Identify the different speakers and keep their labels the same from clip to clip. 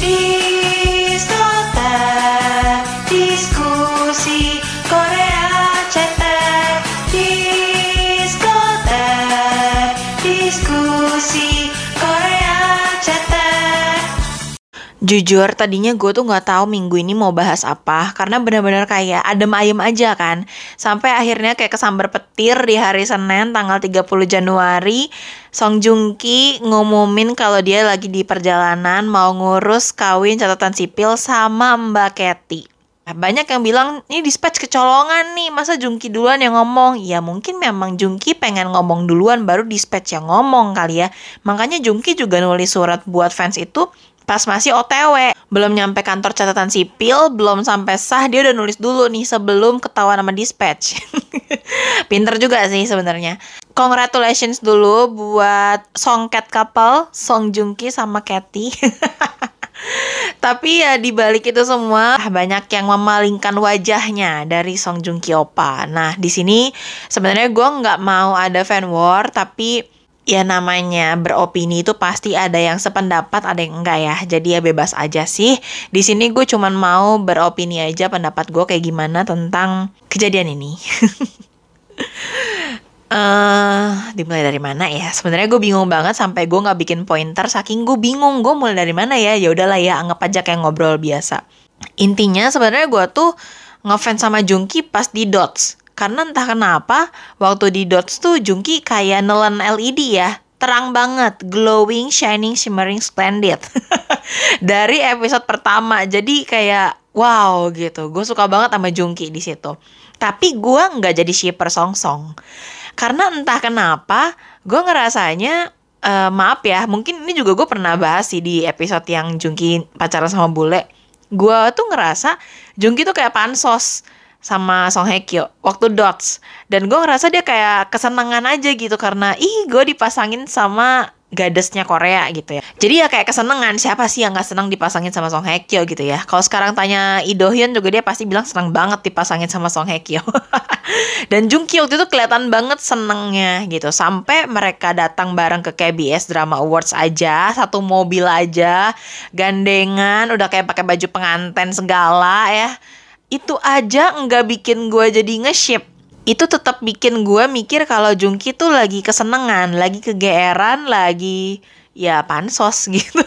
Speaker 1: feel
Speaker 2: Jujur tadinya gue tuh nggak tahu minggu ini mau bahas apa karena benar-benar kayak adem ayem aja kan. Sampai akhirnya kayak kesambar petir di hari Senin tanggal 30 Januari Song Joong Ki ngumumin kalau dia lagi di perjalanan mau ngurus kawin catatan sipil sama Mbak Ketty. Nah, Banyak yang bilang ini dispatch kecolongan nih, masa Jungki duluan yang ngomong? Ya mungkin memang Jungki pengen ngomong duluan baru dispatch yang ngomong kali ya. Makanya Jungki juga nulis surat buat fans itu pas masih OTW. Belum nyampe kantor catatan sipil, belum sampai sah, dia udah nulis dulu nih sebelum ketahuan sama dispatch. Pinter juga sih sebenarnya. Congratulations dulu buat Song Cat couple, Song Joong Ki sama Cathy. Tapi ya di balik itu semua banyak yang memalingkan wajahnya dari Song Joong Ki Opa. Nah di sini sebenarnya gue nggak mau ada fan war, tapi ya namanya beropini itu pasti ada yang sependapat, ada yang enggak ya. Jadi ya bebas aja sih. Di sini gue cuman mau beropini aja pendapat gue kayak gimana tentang kejadian ini. eh dimulai dari mana ya? Sebenarnya gue bingung banget sampai gue nggak bikin pointer saking gue bingung gue mulai dari mana ya. Ya udahlah ya anggap aja kayak ngobrol biasa. Intinya sebenarnya gue tuh ngefans sama Jungki pas di Dots. Karena entah kenapa waktu di Dots tuh Jungki kayak nelen LED ya. Terang banget, glowing, shining, shimmering, splendid. Dari episode pertama, jadi kayak wow gitu. Gue suka banget sama Jungki di situ. Tapi gue nggak jadi shipper song-song. Karena entah kenapa, gue ngerasanya eh, maaf ya, mungkin ini juga gue pernah bahas sih di episode yang Jungki pacaran sama bule. Gue tuh ngerasa Jungki tuh kayak pansos sama Song Hye Kyo waktu Dots. Dan gue ngerasa dia kayak kesenangan aja gitu karena ih gue dipasangin sama gadesnya Korea gitu ya. Jadi ya kayak kesenangan siapa sih yang nggak senang dipasangin sama Song Hye Kyo gitu ya? Kalau sekarang tanya Lee Do Hyun juga dia pasti bilang senang banget dipasangin sama Song Hye Kyo. Dan Jung Ki waktu itu kelihatan banget senengnya gitu. Sampai mereka datang bareng ke KBS Drama Awards aja satu mobil aja gandengan udah kayak pakai baju pengantin segala ya itu aja nggak bikin gue jadi nge-ship itu tetap bikin gue mikir kalau Jungki tuh lagi kesenengan, lagi kegeeran, lagi ya pansos gitu.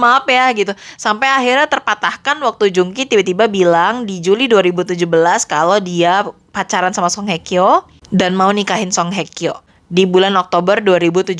Speaker 2: Maaf ya gitu. Sampai akhirnya terpatahkan waktu Jungki tiba-tiba bilang di Juli 2017 kalau dia pacaran sama Song Hye Kyo dan mau nikahin Song Hye Kyo di bulan Oktober 2017.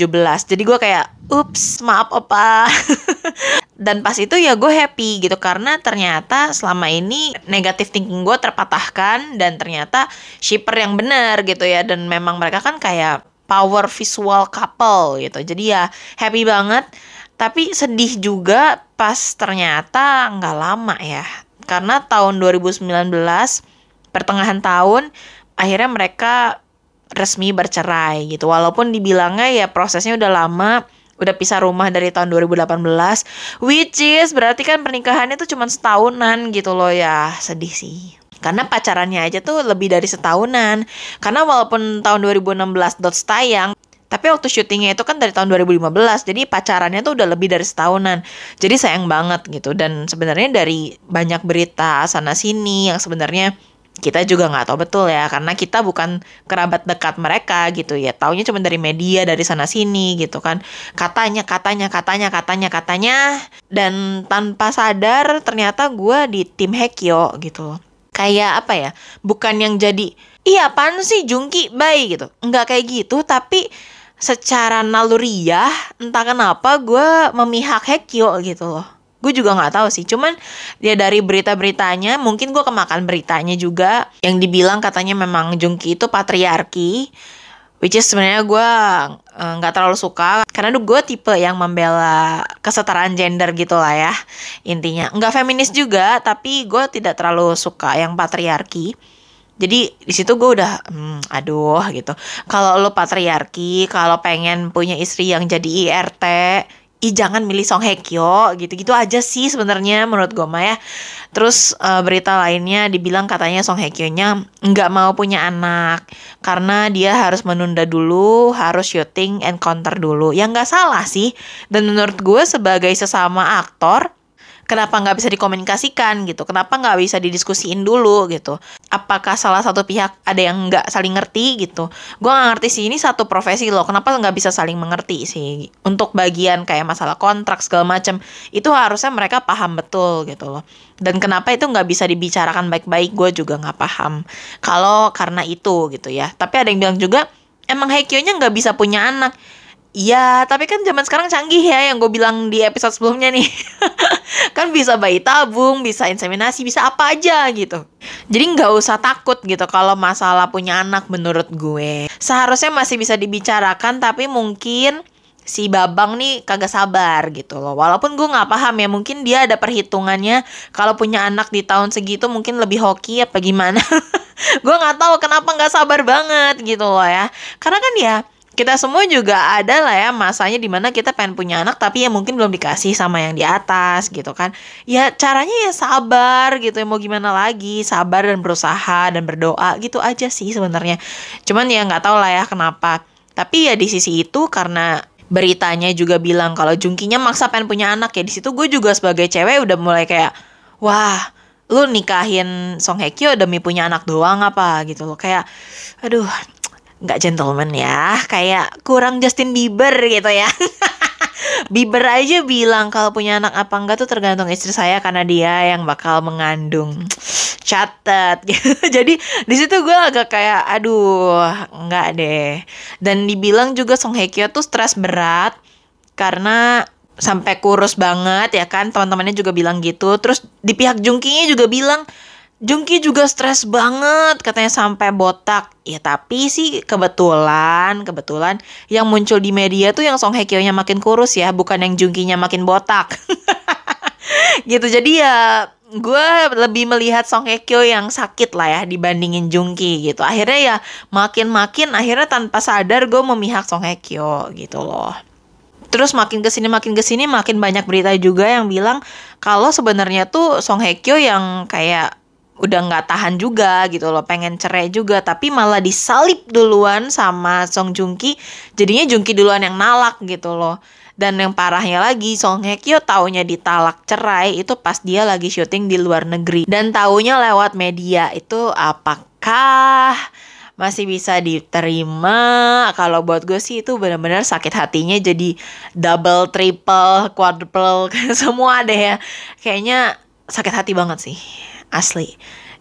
Speaker 2: Jadi gue kayak, ups, maaf opa. Dan pas itu ya gue happy gitu karena ternyata selama ini negatif thinking gue terpatahkan dan ternyata shipper yang bener gitu ya dan memang mereka kan kayak power visual couple gitu. Jadi ya happy banget. Tapi sedih juga pas ternyata nggak lama ya. Karena tahun 2019 pertengahan tahun akhirnya mereka resmi bercerai gitu. Walaupun dibilangnya ya prosesnya udah lama, udah pisah rumah dari tahun 2018, which is berarti kan pernikahannya tuh cuma setahunan gitu loh ya. Sedih sih. Karena pacarannya aja tuh lebih dari setahunan. Karena walaupun tahun 2016 Dots tayang, tapi waktu syutingnya itu kan dari tahun 2015, jadi pacarannya tuh udah lebih dari setahunan. Jadi sayang banget gitu. Dan sebenarnya dari banyak berita sana sini yang sebenarnya kita juga nggak tahu betul ya karena kita bukan kerabat dekat mereka gitu ya. Taunya cuma dari media dari sana sini gitu kan. Katanya katanya katanya katanya katanya dan tanpa sadar ternyata gue di tim Hekyo gitu loh. Kayak apa ya bukan yang jadi iya apaan sih Jungki baik gitu. Nggak kayak gitu tapi secara naluriah entah kenapa gue memihak Hekyo gitu loh gue juga nggak tahu sih. Cuman ya dari berita-beritanya mungkin gue kemakan beritanya juga yang dibilang katanya memang Jungki itu patriarki which is sebenarnya gue eh, nggak terlalu suka. Karena gue tipe yang membela kesetaraan gender gitu lah ya intinya. Nggak feminis juga tapi gue tidak terlalu suka yang patriarki. Jadi di situ gue udah hmm, aduh gitu. Kalau lo patriarki kalau pengen punya istri yang jadi IRT ih jangan milih Song Hye Kyo gitu-gitu aja sih sebenarnya menurut gue mah ya. Terus uh, berita lainnya dibilang katanya Song Hye Kyo-nya nggak mau punya anak karena dia harus menunda dulu, harus syuting encounter dulu. Ya nggak salah sih. Dan menurut gue sebagai sesama aktor kenapa nggak bisa dikomunikasikan gitu? Kenapa nggak bisa didiskusiin dulu gitu? Apakah salah satu pihak ada yang nggak saling ngerti gitu? Gue nggak ngerti sih ini satu profesi loh. Kenapa nggak bisa saling mengerti sih? Untuk bagian kayak masalah kontrak segala macam itu harusnya mereka paham betul gitu loh. Dan kenapa itu nggak bisa dibicarakan baik-baik gue juga nggak paham. Kalau karena itu gitu ya. Tapi ada yang bilang juga emang Hekyo-nya nggak bisa punya anak Iya, tapi kan zaman sekarang canggih ya yang gue bilang di episode sebelumnya nih. kan bisa bayi tabung, bisa inseminasi, bisa apa aja gitu. Jadi nggak usah takut gitu kalau masalah punya anak menurut gue. Seharusnya masih bisa dibicarakan tapi mungkin si Babang nih kagak sabar gitu loh. Walaupun gue nggak paham ya, mungkin dia ada perhitungannya kalau punya anak di tahun segitu mungkin lebih hoki apa gimana. gue nggak tahu kenapa nggak sabar banget gitu loh ya. Karena kan ya kita semua juga ada lah ya masanya di mana kita pengen punya anak tapi ya mungkin belum dikasih sama yang di atas gitu kan. Ya caranya ya sabar gitu ya mau gimana lagi sabar dan berusaha dan berdoa gitu aja sih sebenarnya. Cuman ya nggak tahu lah ya kenapa. Tapi ya di sisi itu karena beritanya juga bilang kalau Jungkinya maksa pengen punya anak ya di situ gue juga sebagai cewek udah mulai kayak wah lu nikahin Song Hye Kyo demi punya anak doang apa? gitu loh. Kayak aduh nggak gentleman ya kayak kurang Justin Bieber gitu ya. Bieber aja bilang kalau punya anak apa enggak tuh tergantung istri saya karena dia yang bakal mengandung. Catat. Jadi di situ gue agak kayak aduh nggak deh. Dan dibilang juga Song Hye Kyo tuh stres berat karena sampai kurus banget ya kan. Teman-temannya juga bilang gitu. Terus di pihak Jungkinya juga bilang Jungki juga stres banget katanya sampai botak. Ya tapi sih kebetulan, kebetulan yang muncul di media tuh yang Song Hye Kyo-nya makin kurus ya, bukan yang Jungkinya makin botak. gitu. Jadi ya gue lebih melihat Song Hye Kyo yang sakit lah ya dibandingin Jungki gitu. Akhirnya ya makin-makin akhirnya tanpa sadar gue memihak Song Hye Kyo gitu loh. Terus makin ke sini makin ke sini makin banyak berita juga yang bilang kalau sebenarnya tuh Song Hye Kyo yang kayak udah nggak tahan juga gitu loh pengen cerai juga tapi malah disalip duluan sama Song Joong Ki jadinya Joong Ki duluan yang nalak gitu loh. Dan yang parahnya lagi Song Hye Kyo taunya ditalak cerai itu pas dia lagi syuting di luar negeri. Dan taunya lewat media itu apakah masih bisa diterima? Kalau buat gue sih itu benar-benar sakit hatinya jadi double triple quadruple semua deh ya. Kayaknya sakit hati banget sih asli.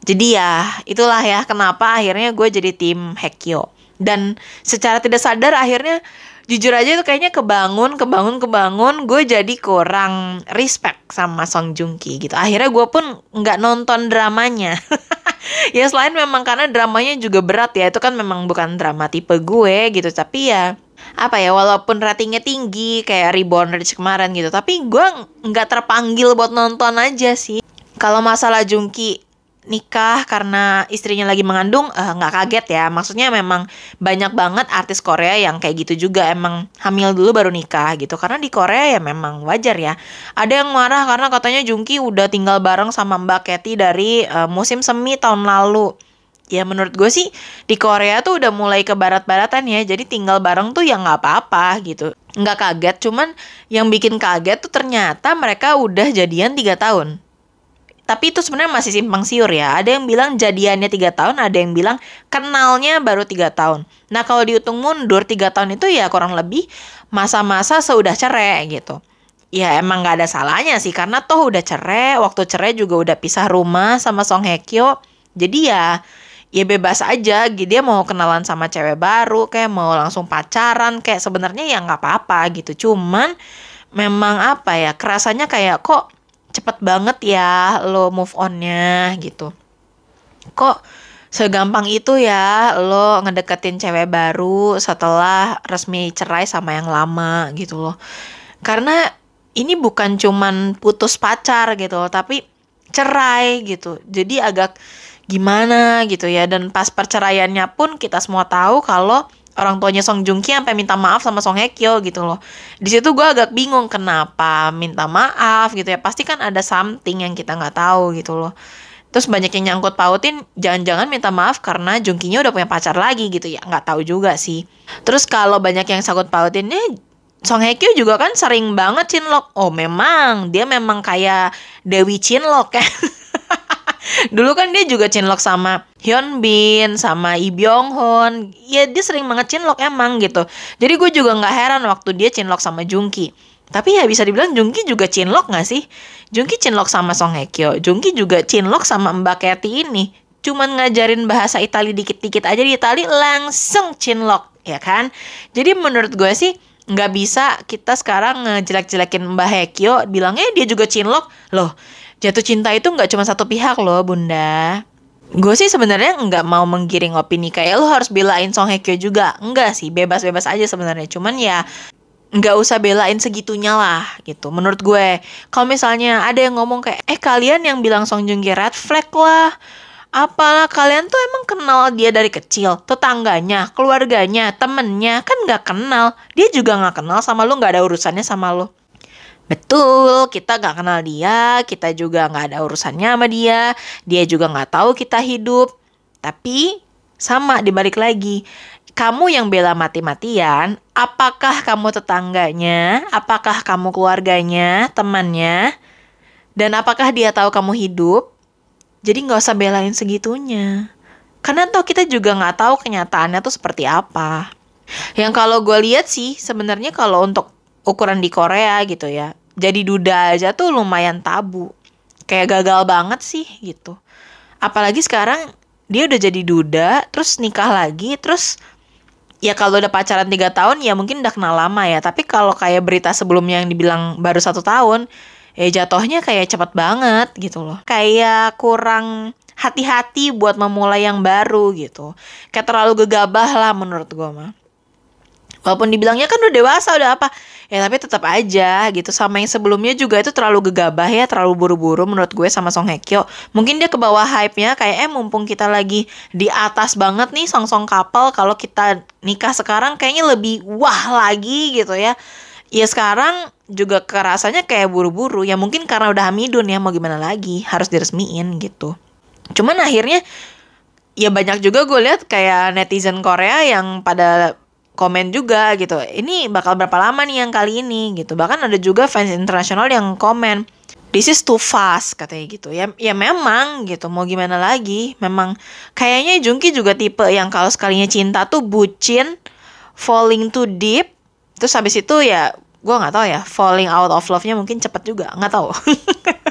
Speaker 2: Jadi ya itulah ya kenapa akhirnya gue jadi tim Hekyo. Dan secara tidak sadar akhirnya jujur aja itu kayaknya kebangun kebangun kebangun gue jadi kurang respect sama Song Joong Ki gitu. Akhirnya gue pun nggak nonton dramanya. Ya selain memang karena dramanya juga berat ya itu kan memang bukan drama tipe gue gitu. Tapi ya apa ya walaupun ratingnya tinggi kayak Reborn Rich kemarin gitu tapi gue nggak terpanggil buat nonton aja sih kalau masalah Jungki nikah karena istrinya lagi mengandung eh, nggak uh, kaget ya. Maksudnya memang banyak banget artis Korea yang kayak gitu juga. Emang hamil dulu baru nikah gitu. Karena di Korea ya memang wajar ya. Ada yang marah karena katanya Jungki udah tinggal bareng sama Mbak Katy dari uh, musim semi tahun lalu. Ya menurut gue sih di Korea tuh udah mulai ke barat-baratan ya. Jadi tinggal bareng tuh ya nggak apa-apa gitu. Nggak kaget cuman yang bikin kaget tuh ternyata mereka udah jadian tiga tahun tapi itu sebenarnya masih simpang siur ya. Ada yang bilang jadiannya tiga tahun, ada yang bilang kenalnya baru tiga tahun. Nah kalau dihitung mundur tiga tahun itu ya kurang lebih masa-masa seudah cerai gitu. Ya emang nggak ada salahnya sih karena toh udah cerai, waktu cerai juga udah pisah rumah sama Song Hye Kyo. Jadi ya ya bebas aja dia mau kenalan sama cewek baru kayak mau langsung pacaran kayak sebenarnya ya nggak apa-apa gitu cuman memang apa ya kerasanya kayak kok cepet banget ya lo move onnya gitu. Kok segampang itu ya lo ngedeketin cewek baru setelah resmi cerai sama yang lama gitu loh. Karena ini bukan cuman putus pacar gitu loh tapi cerai gitu. Jadi agak gimana gitu ya. Dan pas perceraiannya pun kita semua tahu kalau orang tuanya Song Joong Ki sampai minta maaf sama Song Hye Kyo gitu loh. Di situ gue agak bingung kenapa minta maaf gitu ya. Pasti kan ada something yang kita nggak tahu gitu loh. Terus banyak yang nyangkut pautin, jangan-jangan minta maaf karena Jungkinya udah punya pacar lagi gitu ya. Nggak tahu juga sih. Terus kalau banyak yang sangkut pautinnya, Song Hye Kyo juga kan sering banget cinlok. Oh memang dia memang kayak Dewi cinlok ya. Dulu kan dia juga cinlok sama Hyun Bin, sama Lee Byung Hun. Ya dia sering banget cinlok emang gitu. Jadi gue juga nggak heran waktu dia cinlok sama Jungki. Tapi ya bisa dibilang Jungki juga cinlok gak sih? Jungki cinlok sama Song Hye Kyo. Jungki juga cinlok sama Mbak Katy ini. Cuman ngajarin bahasa Itali dikit-dikit aja di Itali langsung cinlok, ya kan? Jadi menurut gue sih nggak bisa kita sekarang ngejelek-jelekin Mbak Hekyo bilangnya dia juga cinlok loh jatuh cinta itu nggak cuma satu pihak loh bunda. Gue sih sebenarnya nggak mau menggiring opini kayak lo harus belain Song Hye Kyo juga. Enggak sih bebas-bebas aja sebenarnya. Cuman ya nggak usah belain segitunya lah gitu menurut gue. Kalau misalnya ada yang ngomong kayak eh kalian yang bilang Song Joong Ki red flag lah. Apalah kalian tuh emang kenal dia dari kecil. Tetangganya keluarganya temennya kan nggak kenal. Dia juga nggak kenal sama lo nggak ada urusannya sama lo Betul, kita nggak kenal dia, kita juga nggak ada urusannya sama dia, dia juga nggak tahu kita hidup. Tapi sama dibalik lagi, kamu yang bela mati-matian, apakah kamu tetangganya, apakah kamu keluarganya, temannya, dan apakah dia tahu kamu hidup? Jadi nggak usah belain segitunya. Karena toh kita juga nggak tahu kenyataannya tuh seperti apa. Yang kalau gue lihat sih sebenarnya kalau untuk ukuran di Korea gitu ya, jadi duda aja tuh lumayan tabu. Kayak gagal banget sih gitu. Apalagi sekarang dia udah jadi duda, terus nikah lagi, terus ya kalau udah pacaran tiga tahun ya mungkin udah kenal lama ya. Tapi kalau kayak berita sebelumnya yang dibilang baru satu tahun, ya jatuhnya kayak cepet banget gitu loh. Kayak kurang hati-hati buat memulai yang baru gitu. Kayak terlalu gegabah lah menurut gue mah. Walaupun dibilangnya kan udah dewasa udah apa. Ya tapi tetap aja gitu. Sama yang sebelumnya juga itu terlalu gegabah ya Terlalu buru-buru menurut gue sama Song Hye Kyo. Mungkin dia ke bawah hype-nya Kayak eh mumpung kita lagi di atas banget nih Song-song couple Kalau kita nikah sekarang kayaknya lebih wah lagi gitu ya. Ya sekarang juga kerasanya kayak buru-buru. Ya mungkin karena udah hamidun ya Mau gimana lagi Harus diresmiin gitu. Cuman akhirnya Ya banyak juga gue lihat kayak netizen Korea yang pada komen juga gitu. Ini bakal berapa lama nih yang kali ini gitu. Bahkan ada juga fans internasional yang komen This is too fast katanya gitu. Ya ya memang gitu. Mau gimana lagi? Memang kayaknya Jungki juga tipe yang kalau sekalinya cinta tuh bucin, falling too deep. Terus habis itu ya gue nggak tahu ya, falling out of love-nya mungkin cepet juga, nggak tahu.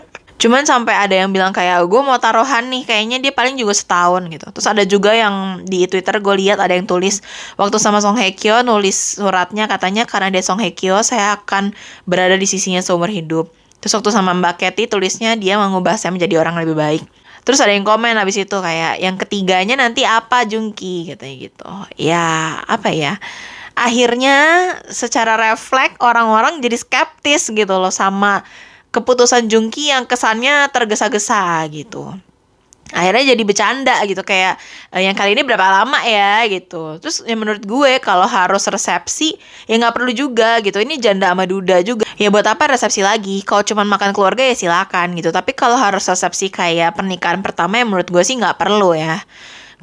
Speaker 2: Cuman sampai ada yang bilang kayak gue mau taruhan nih, kayaknya dia paling juga setahun gitu. Terus ada juga yang di Twitter gue lihat ada yang tulis waktu sama Song Hye Kyo nulis suratnya katanya karena dia Song Hye Kyo saya akan berada di sisinya seumur hidup. Terus waktu sama Mbak Katy tulisnya dia mengubah saya menjadi orang lebih baik. Terus ada yang komen habis itu kayak yang ketiganya nanti apa Jungki katanya gitu. Ya apa ya? Akhirnya secara refleks orang-orang jadi skeptis gitu loh sama keputusan Jungki yang kesannya tergesa-gesa gitu. Akhirnya jadi bercanda gitu kayak e, yang kali ini berapa lama ya? gitu. Terus ya menurut gue kalau harus resepsi ya nggak perlu juga gitu. Ini janda sama duda juga. Ya buat apa resepsi lagi? Kalau cuma makan keluarga ya silakan gitu. Tapi kalau harus resepsi kayak pernikahan pertama ya menurut gue sih nggak perlu ya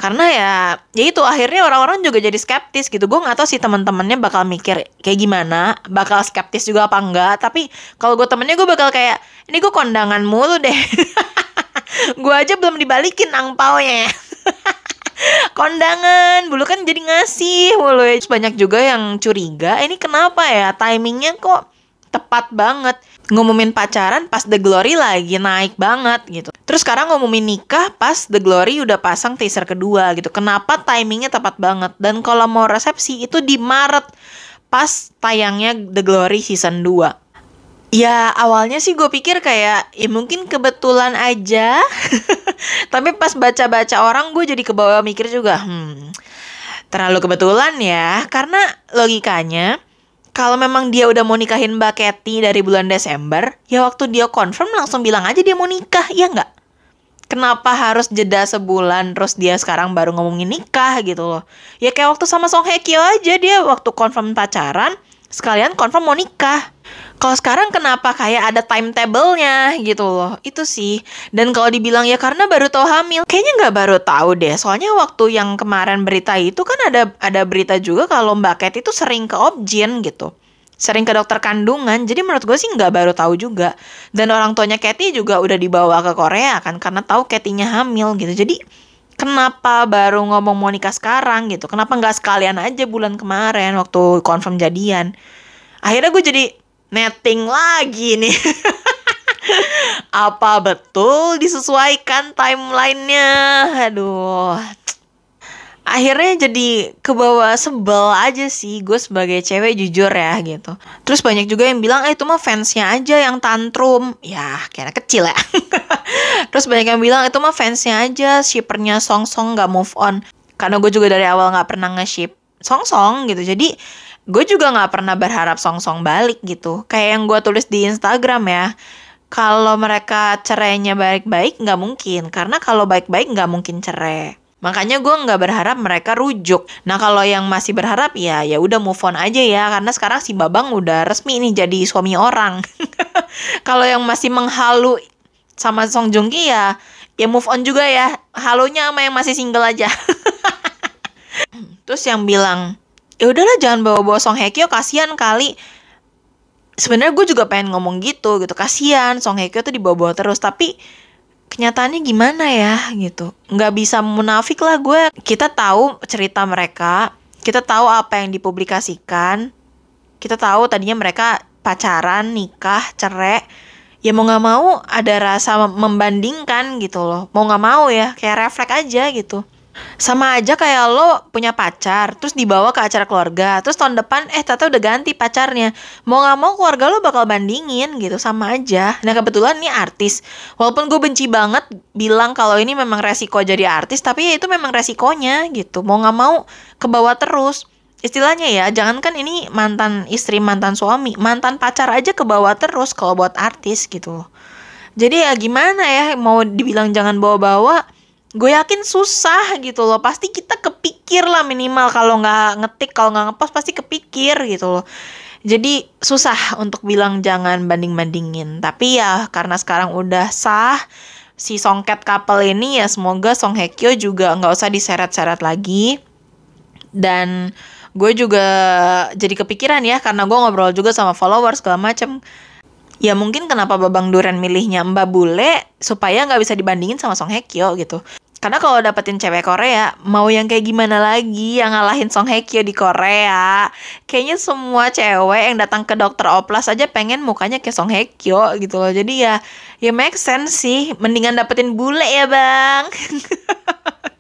Speaker 2: karena ya ya itu akhirnya orang-orang juga jadi skeptis gitu. Gue nggak tahu sih teman-temannya bakal mikir kayak gimana bakal skeptis juga apa enggak tapi kalau gue temennya gue bakal kayak ini gue kondangan mulu deh. Gue aja belum dibalikin angpaunya. Kondangan dulu kan jadi ngasih mulu. Ya banyak juga yang curiga ini kenapa ya? Timingnya kok tepat banget ngumumin pacaran pas The Glory lagi naik banget gitu. Terus sekarang ngumumin nikah pas The Glory udah pasang teaser kedua gitu. Kenapa timingnya tepat banget? Dan kalau mau resepsi itu di Maret pas tayangnya The Glory season 2. Ya awalnya sih gue pikir kayak ya mungkin kebetulan aja Tapi pas baca-baca orang gue jadi kebawa mikir juga Hmm terlalu kebetulan ya Karena logikanya kalau memang dia udah mau nikahin Mbak Ketty dari bulan Desember, ya waktu dia confirm langsung bilang aja dia mau nikah, ya nggak? Kenapa harus jeda sebulan terus dia sekarang baru ngomongin nikah gitu loh? Ya kayak waktu sama Song Hye Kyo aja dia waktu confirm pacaran, sekalian confirm mau nikah. Kalau sekarang kenapa kayak ada timetable-nya gitu loh. Itu sih. Dan kalau dibilang ya karena baru tahu hamil, kayaknya nggak baru tahu deh. Soalnya waktu yang kemarin berita itu kan ada ada berita juga kalau Mbak Kat itu sering ke objin gitu. sering ke dokter kandungan jadi menurut gue sih nggak baru tahu juga dan orang tuanya Katy juga udah dibawa ke Korea kan karena tahu Katy-nya hamil gitu jadi kenapa baru ngomong mau nikah sekarang gitu? Kenapa nggak sekalian aja bulan kemarin waktu confirm jadian? Akhirnya gue jadi netting lagi nih. Apa betul disesuaikan timelinenya? Aduh akhirnya jadi ke bawah sebel aja sih gue sebagai cewek jujur ya gitu. Terus banyak juga yang bilang eh itu mah fansnya aja yang tantrum. Ya kayak anak kecil ya. Terus banyak yang bilang itu mah fansnya aja shippernya song song nggak move on. Karena gue juga dari awal nggak pernah nge-ship song song gitu. Jadi gue juga nggak pernah berharap song song balik gitu. Kayak yang gue tulis di Instagram ya kalau mereka cerainya baik-baik nggak mungkin. Karena kalau baik-baik nggak mungkin cerai Makanya gue nggak berharap mereka rujuk. Nah kalau yang masih berharap ya ya udah move on aja ya karena sekarang si Babang udah resmi nih jadi suami orang. kalau yang masih menghalu sama Song Joong Ki ya ya move on juga ya. Halunya sama yang masih single aja. Terus yang bilang ya udahlah jangan bawa-bawa Song Hye Kyo kasihan kali. Sebenarnya gue juga pengen ngomong gitu gitu kasihan Song Hye Kyo tuh dibawa-bawa terus tapi kenyataannya gimana ya gitu. Nggak bisa munafik lah gue. Kita tahu cerita mereka kita tahu apa yang dipublikasikan kita tahu tadinya mereka pacaran nikah cerai. Ya mau nggak mau ada rasa membandingkan gitu loh. Mau nggak mau ya kayak refleks aja gitu sama aja kayak lo punya pacar, terus dibawa ke acara keluarga, terus tahun depan eh tata udah ganti pacarnya. Mau nggak mau keluarga lo bakal bandingin gitu sama aja. Nah kebetulan nih artis, walaupun gue benci banget bilang kalau ini memang resiko jadi artis, tapi ya itu memang resikonya gitu. Mau nggak mau ke bawah terus. Istilahnya ya, jangankan ini mantan istri, mantan suami, mantan pacar aja ke bawah terus kalau buat artis gitu. Jadi ya gimana ya, mau dibilang jangan bawa-bawa, gue yakin susah gitu loh. Pasti kita kepikir lah minimal kalau nggak ngetik kalau nggak ngepost pasti kepikir gitu loh. Jadi susah untuk bilang jangan banding bandingin tapi ya karena sekarang udah sah si songket couple ini ya semoga Song Hye Kyo juga nggak usah diseret-seret lagi. Dan gue juga jadi kepikiran ya karena gue ngobrol juga sama followers segala macem ya mungkin kenapa Babang Duren milihnya Mbak Bule supaya nggak bisa dibandingin sama Song Hye Kyo gitu karena kalau dapetin cewek Korea, mau yang kayak gimana lagi yang ngalahin Song Hye Kyo di Korea? Kayaknya semua cewek yang datang ke dokter oplas aja pengen mukanya kayak Song Hye Kyo gitu loh. Jadi ya, ya make sense sih. Mendingan dapetin bule ya bang.